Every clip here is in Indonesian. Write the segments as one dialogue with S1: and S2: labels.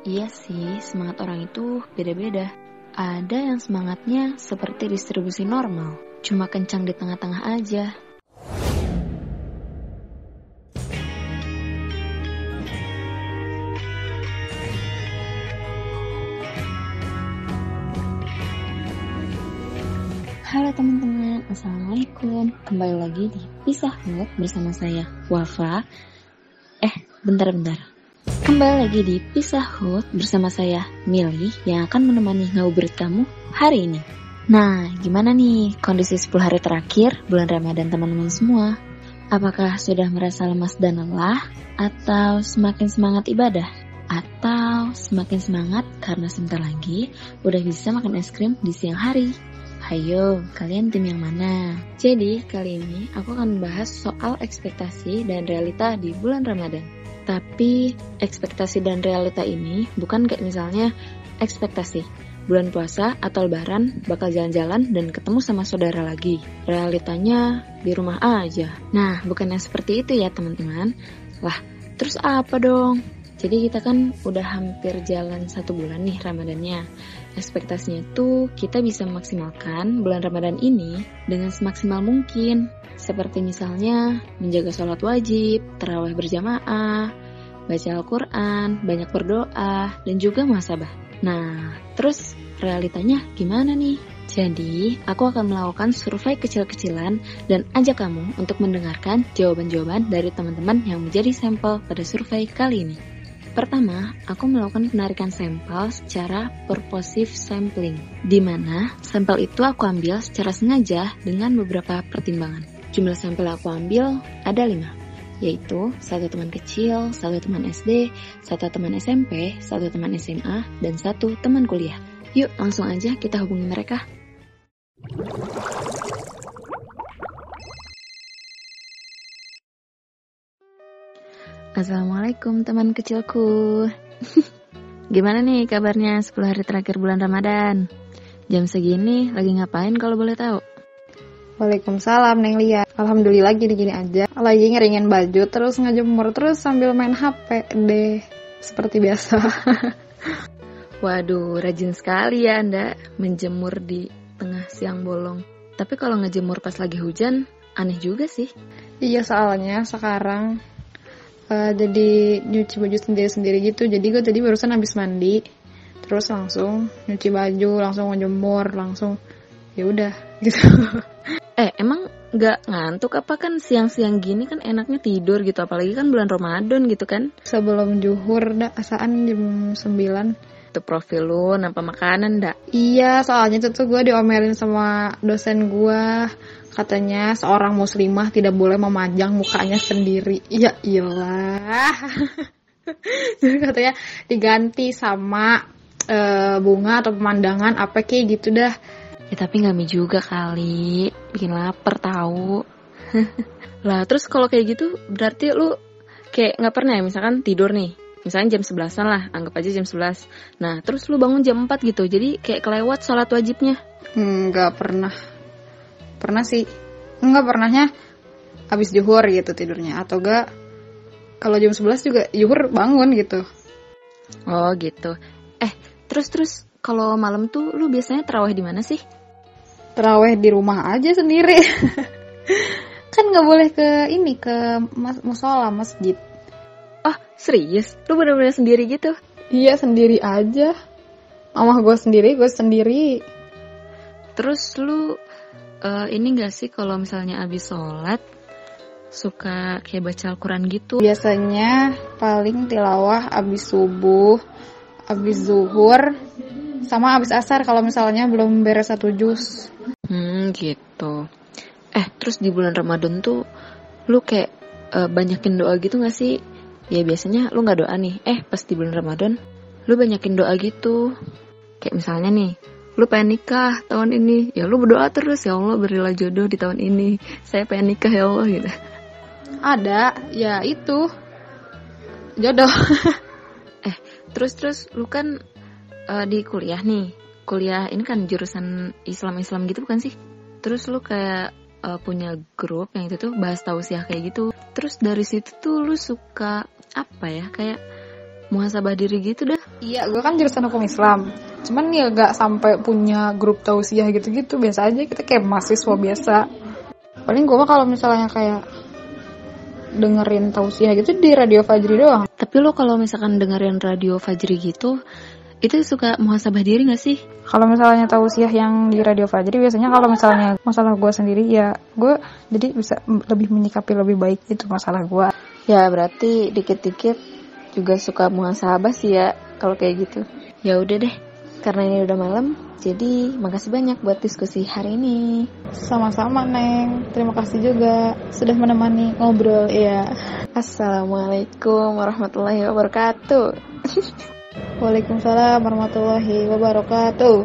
S1: Iya sih, semangat orang itu beda-beda. Ada yang semangatnya seperti distribusi normal, cuma kencang di tengah-tengah aja. Halo teman-teman, Assalamualaikum Kembali lagi di Pisah Hut bersama saya, Wafa Eh, bentar-bentar Kembali lagi di Pisah Hut bersama saya, Mili Yang akan menemani ngabuburit kamu hari ini Nah, gimana nih kondisi 10 hari terakhir bulan Ramadan teman-teman semua? Apakah sudah merasa lemas dan lelah? Atau semakin semangat ibadah? Atau semakin semangat karena sebentar lagi udah bisa makan es krim di siang hari? Hayo, kalian tim yang mana? Jadi, kali ini aku akan membahas soal ekspektasi dan realita di bulan Ramadan. Tapi, ekspektasi dan realita ini bukan kayak misalnya ekspektasi. Bulan puasa atau lebaran bakal jalan-jalan dan ketemu sama saudara lagi. Realitanya di rumah aja. Nah, bukannya seperti itu ya teman-teman. Lah, terus apa dong? Jadi kita kan udah hampir jalan satu bulan nih Ramadannya. Ekspektasinya tuh kita bisa memaksimalkan bulan Ramadan ini dengan semaksimal mungkin. Seperti misalnya menjaga sholat wajib, terawih berjamaah, baca Al-Quran, banyak berdoa, dan juga muhasabah. Nah, terus realitanya gimana nih? Jadi, aku akan melakukan survei kecil-kecilan dan ajak kamu untuk mendengarkan jawaban-jawaban dari teman-teman yang menjadi sampel pada survei kali ini. Pertama, aku melakukan penarikan sampel secara purposive sampling, di mana sampel itu aku ambil secara sengaja dengan beberapa pertimbangan. Jumlah sampel aku ambil ada lima, yaitu satu teman kecil, satu teman SD, satu teman SMP, satu teman SMA, dan satu teman kuliah. Yuk, langsung aja kita hubungi mereka. Assalamualaikum teman kecilku. Gimana nih kabarnya 10 hari terakhir bulan Ramadan? Jam segini lagi ngapain kalau boleh tahu?
S2: Waalaikumsalam Neng Lia. Alhamdulillah gini-gini aja. Lagi ngeringin baju terus ngejemur terus sambil main HP deh. Seperti biasa.
S1: Waduh rajin sekali ya anda menjemur di tengah siang bolong. Tapi kalau ngejemur pas lagi hujan aneh juga sih.
S2: Iya soalnya sekarang uh, jadi nyuci baju sendiri-sendiri gitu? Jadi gue tadi barusan habis mandi terus langsung nyuci baju langsung ngejemur langsung ya udah gitu.
S1: Eh emang nggak ngantuk? Apa kan siang-siang gini kan enaknya tidur gitu? Apalagi kan bulan Ramadan gitu kan?
S2: Sebelum juhur dah asaan jam 9
S1: itu profil lu nampak makanan dak?
S2: Iya soalnya itu tuh gue diomelin sama dosen gue katanya seorang muslimah tidak boleh memajang mukanya sendiri. Ya iyalah. Katanya diganti sama e, bunga atau pemandangan apa kayak gitu dah.
S1: Ya tapi nggak mie juga kali. Bikin lapar tahu. Lah terus kalau kayak gitu berarti lu kayak nggak pernah ya misalkan tidur nih. Misalnya jam 11 lah anggap aja jam 11 nah terus lu bangun jam 4 gitu. Jadi kayak kelewat sholat wajibnya.
S2: Nggak pernah pernah sih nggak pernahnya habis juhur gitu tidurnya atau enggak kalau jam 11 juga juhur bangun gitu
S1: oh gitu eh terus terus kalau malam tuh lu biasanya terawih di mana sih
S2: terawih di rumah aja sendiri kan nggak boleh ke ini ke mas musola masjid
S1: Oh, serius? Lu bener-bener sendiri gitu?
S2: Iya, sendiri aja. Mama gue sendiri, gue sendiri.
S1: Terus lu uh, ini gak sih kalau misalnya abis sholat suka kayak baca Al-Quran gitu?
S2: Biasanya paling tilawah abis subuh, abis zuhur, sama abis asar kalau misalnya belum beres satu jus.
S1: Hmm, gitu. Eh, terus di bulan Ramadan tuh lu kayak uh, banyakin doa gitu gak sih? ya biasanya lu nggak doa nih eh pas di bulan Ramadan lu banyakin doa gitu kayak misalnya nih lu pengen nikah tahun ini. Ya lu berdoa terus ya Allah berilah jodoh di tahun ini. Saya pengen nikah ya Allah gitu.
S2: Ada ya itu. Jodoh.
S1: Eh terus terus lu kan uh, di kuliah nih. Kuliah ini kan jurusan Islam Islam gitu bukan sih? Terus lu kayak uh, punya grup yang itu tuh bahas tausiah kayak gitu. Terus dari situ tuh lu suka apa ya? Kayak muhasabah diri gitu dah.
S2: Iya, gue kan jurusan hukum Islam. Cuman ya gak sampai punya grup tausiah gitu-gitu. Biasa aja kita kayak mahasiswa biasa. Paling gue mah kalau misalnya kayak dengerin tausiah gitu di radio Fajri doang.
S1: Tapi lo kalau misalkan dengerin radio Fajri gitu, itu suka muhasabah diri gak sih?
S2: Kalau misalnya tausiah yang di radio Fajri biasanya kalau misalnya masalah gue sendiri ya gue jadi bisa lebih menyikapi lebih baik itu masalah gue.
S1: Ya berarti dikit-dikit juga suka muhasabah sih ya kalau kayak gitu. Ya udah deh, karena ini udah malam, jadi makasih banyak buat diskusi hari ini.
S2: Sama-sama Neng, terima kasih juga sudah menemani ngobrol ya.
S1: Assalamualaikum warahmatullahi wabarakatuh.
S2: Waalaikumsalam warahmatullahi wabarakatuh.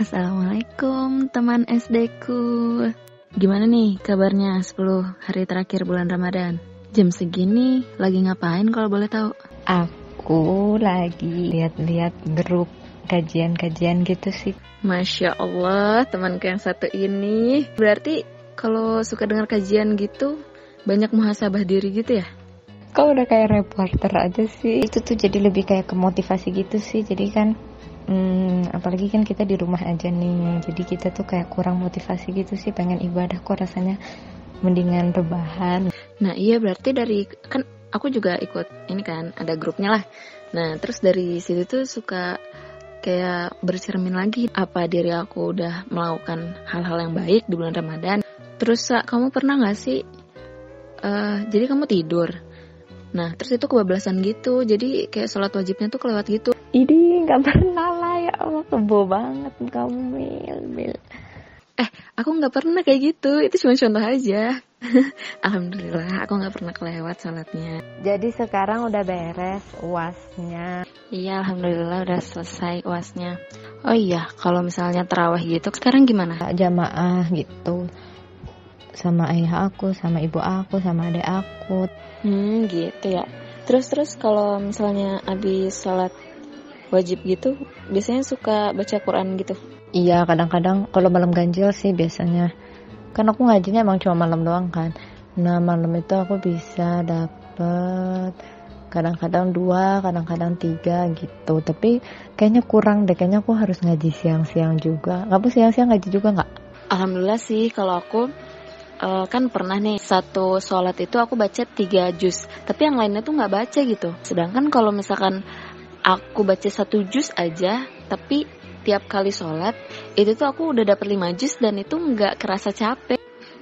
S1: Assalamualaikum teman SD ku. Gimana nih kabarnya 10 hari terakhir bulan Ramadan? Jam segini lagi ngapain kalau boleh tahu?
S3: Aku lagi lihat-lihat grup kajian-kajian gitu sih.
S1: Masya Allah temanku yang satu ini. Berarti kalau suka dengar kajian gitu banyak muhasabah diri gitu ya?
S3: Kau udah kayak reporter aja sih. Itu tuh jadi lebih kayak kemotivasi gitu sih. Jadi kan hmm, apalagi kan kita di rumah aja nih jadi kita tuh kayak kurang motivasi gitu sih pengen ibadah kok rasanya mendingan rebahan
S1: Nah iya berarti dari kan aku juga ikut ini kan ada grupnya lah. Nah terus dari situ tuh suka kayak bercermin lagi apa diri aku udah melakukan hal-hal yang baik di bulan Ramadan. Terus Sa, kamu pernah nggak sih? eh, jadi kamu tidur. Nah terus itu kebablasan gitu. Jadi kayak sholat wajibnya tuh kelewat gitu.
S3: ini nggak pernah ya Allah kebo banget kamu mil mil
S1: Aku nggak pernah kayak gitu. Itu cuma contoh aja. Alhamdulillah aku nggak pernah kelewat sholatnya.
S3: jadi sekarang udah beres uasnya
S1: Iya, alhamdulillah udah selesai uasnya. Oh iya, kalau misalnya terawih gitu, sekarang gimana?
S3: jamaah gitu sama ayah aku sama ibu aku sama adik aku
S1: Hmm, gitu ya. Terus terus kalau misalnya habis sholat wajib gitu, biasanya suka baca Quran gitu.
S3: Iya kadang-kadang kalau malam ganjil sih biasanya kan aku ngajinya emang cuma malam doang kan. Nah malam itu aku bisa dapet kadang-kadang dua, kadang-kadang tiga gitu. Tapi kayaknya kurang deh. Kayaknya aku harus ngaji siang-siang juga. Kamu siang-siang ngaji juga nggak?
S1: Alhamdulillah sih kalau aku eh, kan pernah nih satu sholat itu aku baca tiga juz, tapi yang lainnya tuh nggak baca gitu. Sedangkan kalau misalkan aku baca satu juz aja, tapi tiap kali sholat itu tuh aku udah dapet lima juz dan itu nggak kerasa capek.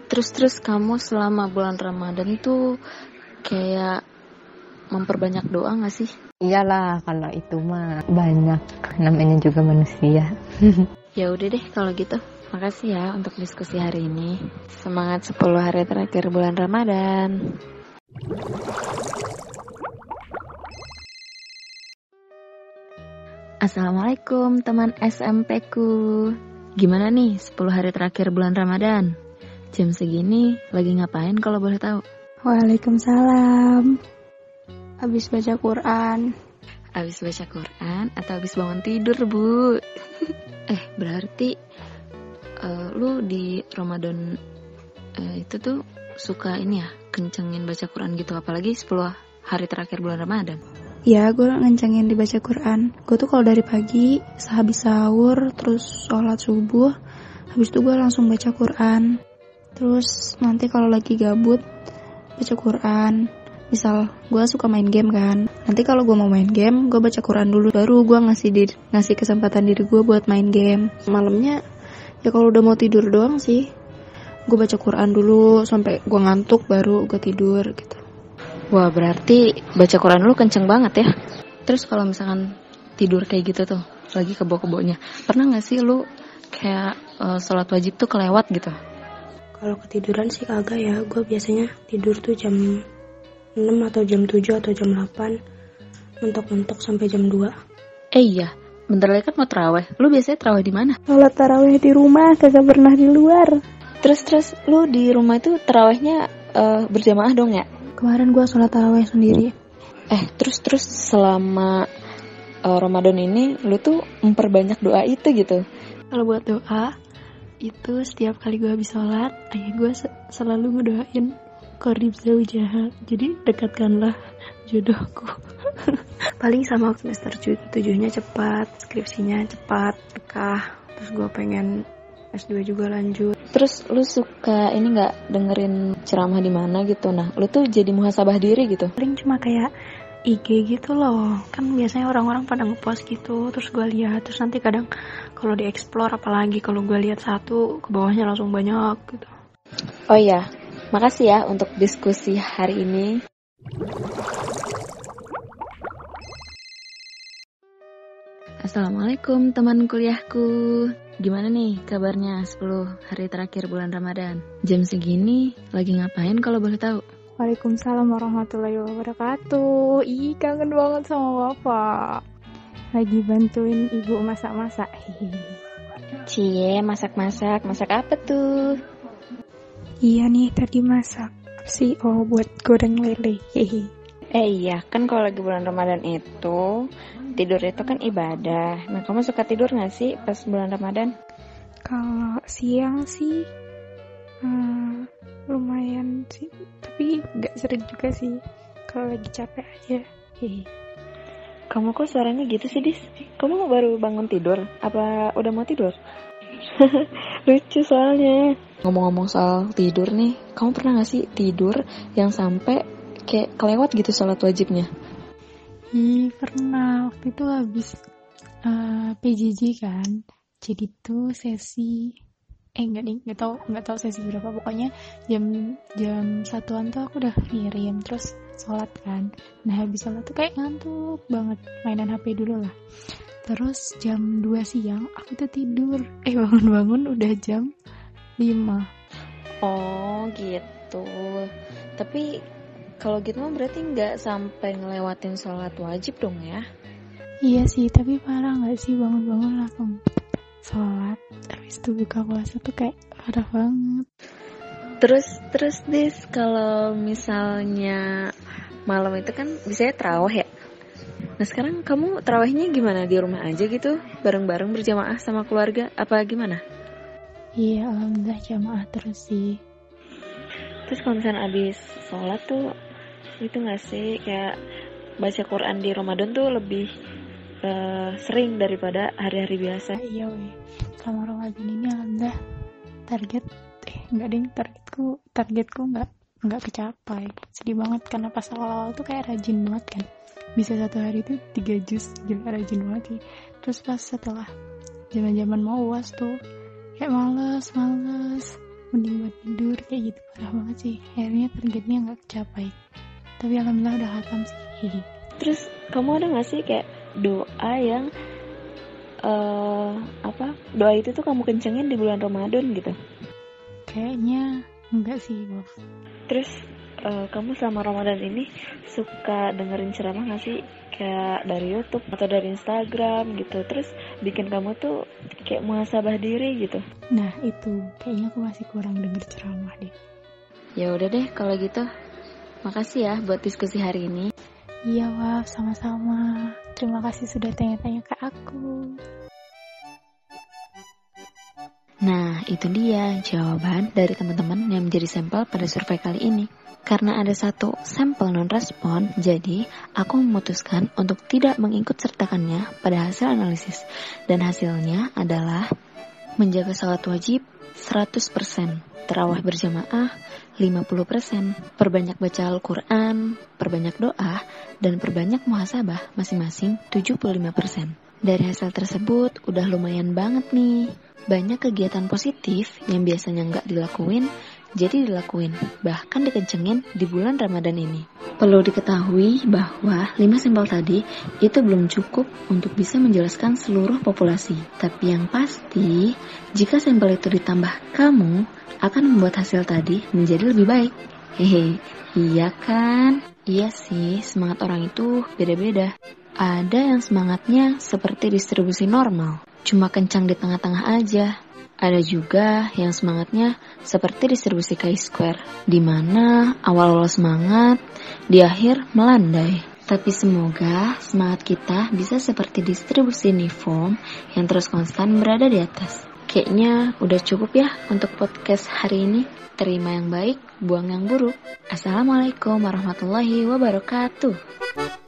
S1: Terus terus kamu selama bulan Ramadan tuh kayak memperbanyak doa nggak sih?
S3: Iyalah kalau itu mah banyak. Namanya juga manusia.
S1: Ya udah deh kalau gitu. Makasih ya untuk diskusi hari ini. Semangat 10 hari terakhir bulan Ramadan. Assalamualaikum teman SMP ku. Gimana nih 10 hari terakhir bulan Ramadan? Jam segini lagi ngapain kalau boleh tahu?
S4: Waalaikumsalam. Habis baca Quran.
S1: Habis baca Quran atau habis bangun tidur, Bu? eh, berarti eh, lu di Ramadan eh, itu tuh suka ini ya, kencengin baca Quran gitu apalagi 10 hari terakhir bulan Ramadan.
S4: Ya, gue ngencengin dibaca Quran. Gue tuh kalau dari pagi, sehabis sahur, terus sholat subuh, habis itu gue langsung baca Quran. Terus nanti kalau lagi gabut, baca Quran. Misal gue suka main game kan. Nanti kalau gue mau main game, gue baca Quran dulu. Baru gue ngasih diri, ngasih kesempatan diri gue buat main game. Malamnya, ya kalau udah mau tidur doang sih. Gue baca Quran dulu sampai gue ngantuk baru gue tidur gitu.
S1: Wah, berarti baca Quran lu kenceng banget ya. Terus kalau misalkan tidur kayak gitu tuh, lagi kebo-kebonya. Pernah nggak sih lu kayak eh, sholat wajib tuh kelewat gitu?
S5: Kalau ketiduran sih kagak ya, gue biasanya tidur tuh jam 6 atau jam 7 atau jam 8 Mentok-mentok sampai jam 2
S1: Eh iya, bentar lagi kan mau terawih. Lu biasanya terawih di mana?
S4: Sholat tarawih di rumah, kagak pernah di luar.
S1: Terus terus lu di rumah itu terawihnya eh, berjamaah dong ya?
S4: Kemarin gue sholat tarawih sendiri.
S1: Eh terus terus selama eh, Ramadan ini lu tuh memperbanyak doa itu gitu.
S4: Kalau buat doa, itu setiap kali gue habis sholat, ayah gue se- selalu ngedoain korib zaujaha. Jadi dekatkanlah jodohku.
S5: paling sama semester tujuhnya cepat skripsinya cepat dekah terus gue pengen S2 juga lanjut
S1: Terus lu suka ini nggak dengerin ceramah di mana gitu? Nah, lu tuh jadi muhasabah diri gitu.
S5: paling cuma kayak IG gitu loh kan biasanya orang-orang pada ngepost gitu terus gue lihat terus nanti kadang kalau di explore apalagi kalau gue lihat satu ke bawahnya langsung banyak gitu
S1: Oh iya, makasih ya untuk diskusi hari ini. Assalamualaikum teman kuliahku Gimana nih kabarnya 10 hari terakhir bulan Ramadan? Jam segini lagi ngapain kalau boleh tahu?
S4: Waalaikumsalam warahmatullahi wabarakatuh. Ih, kangen banget sama Bapak. Lagi bantuin ibu masak-masak. Hehehe.
S1: Cie, masak-masak, masak apa tuh?
S4: Iya nih, tadi masak. Si oh buat goreng lele. Hehe.
S1: Eh iya, kan kalau lagi bulan Ramadan itu Tidur itu kan ibadah Nah kamu suka tidur gak sih pas bulan Ramadan?
S4: Kalau siang sih hmm, lumayan sih, tapi nggak sering juga sih. Kalau lagi capek aja. Hehe.
S1: Kamu kok suaranya gitu sih, Dis? Kamu baru bangun tidur? Apa udah mau tidur? Lucu soalnya. Ngomong-ngomong soal tidur nih, kamu pernah gak sih tidur yang sampai kayak kelewat gitu sholat wajibnya?
S4: Ih, pernah waktu itu habis eh, PJJ kan. Jadi tuh sesi eh enggak nih, enggak tahu enggak tahu sesi berapa pokoknya jam jam satuan tuh aku udah ngirim terus sholat kan. Nah, habis sholat tuh kayak ngantuk banget mainan HP dulu lah. Terus jam 2 siang aku tuh tidur. Eh bangun-bangun udah jam 5.
S1: Oh gitu. Tapi kalau gitu mah berarti nggak sampai ngelewatin sholat wajib dong ya?
S4: Iya sih, tapi parah nggak sih bangun-bangun langsung sholat. Habis itu buka puasa tuh kayak parah banget.
S1: Terus terus Dis kalau misalnya malam itu kan biasanya terawih ya. Nah sekarang kamu terawihnya gimana di rumah aja gitu bareng-bareng berjamaah sama keluarga apa gimana?
S4: Iya, alhamdulillah jamaah terus sih.
S1: Terus kalau misalnya abis sholat tuh itu nggak sih? Kayak baca Quran di Ramadan tuh lebih eh, sering daripada hari-hari biasa.
S4: Iya weh, selama Ramadan ini alhamdulillah target eh nggak ding targetku targetku nggak nggak kecapai. Sedih banget karena pas awal-awal tuh kayak rajin banget kan. Bisa satu hari itu tiga jus gila rajin banget sih. Terus pas setelah zaman-zaman mau uas tuh kayak males males. Mending buat tidur kayak gitu. Parah banget sih. Akhirnya targetnya nggak kecapai tapi alhamdulillah udah hatam sih Hihi.
S1: Terus kamu ada nggak sih kayak doa yang eh apa doa itu tuh kamu kencengin di bulan Ramadan gitu?
S4: kayaknya enggak sih Bob
S1: Terus eh, kamu selama Ramadan ini suka dengerin ceramah nggak sih kayak dari YouTube atau dari Instagram gitu? Terus bikin kamu tuh kayak muhasabah diri gitu?
S4: nah itu kayaknya aku masih kurang denger ceramah deh
S1: Ya udah deh kalau gitu. Makasih ya buat diskusi hari ini.
S4: Iya, Waf, sama-sama. Terima kasih sudah tanya-tanya ke aku.
S1: Nah, itu dia jawaban dari teman-teman yang menjadi sampel pada survei kali ini. Karena ada satu sampel non-respon, jadi aku memutuskan untuk tidak mengikut sertakannya pada hasil analisis. Dan hasilnya adalah menjaga sholat wajib 100%, terawih berjamaah 50%, perbanyak baca Al-Quran, perbanyak doa, dan perbanyak muhasabah masing-masing 75%. Dari hasil tersebut udah lumayan banget nih. Banyak kegiatan positif yang biasanya nggak dilakuin, jadi dilakuin, bahkan dikencengin di bulan Ramadan ini. Perlu diketahui bahwa 5 sampel tadi itu belum cukup untuk bisa menjelaskan seluruh populasi. Tapi yang pasti, jika sampel itu ditambah kamu, akan membuat hasil tadi menjadi lebih baik. Hehe, iya kan? Iya sih, semangat orang itu beda-beda. Ada yang semangatnya seperti distribusi normal, cuma kencang di tengah-tengah aja. Ada juga yang semangatnya seperti distribusi chi-square, di mana awal-awal semangat, di akhir melandai. Tapi semoga semangat kita bisa seperti distribusi uniform yang terus konstan berada di atas. Kayaknya udah cukup ya untuk podcast hari ini. Terima yang baik, buang yang buruk. Assalamualaikum warahmatullahi wabarakatuh.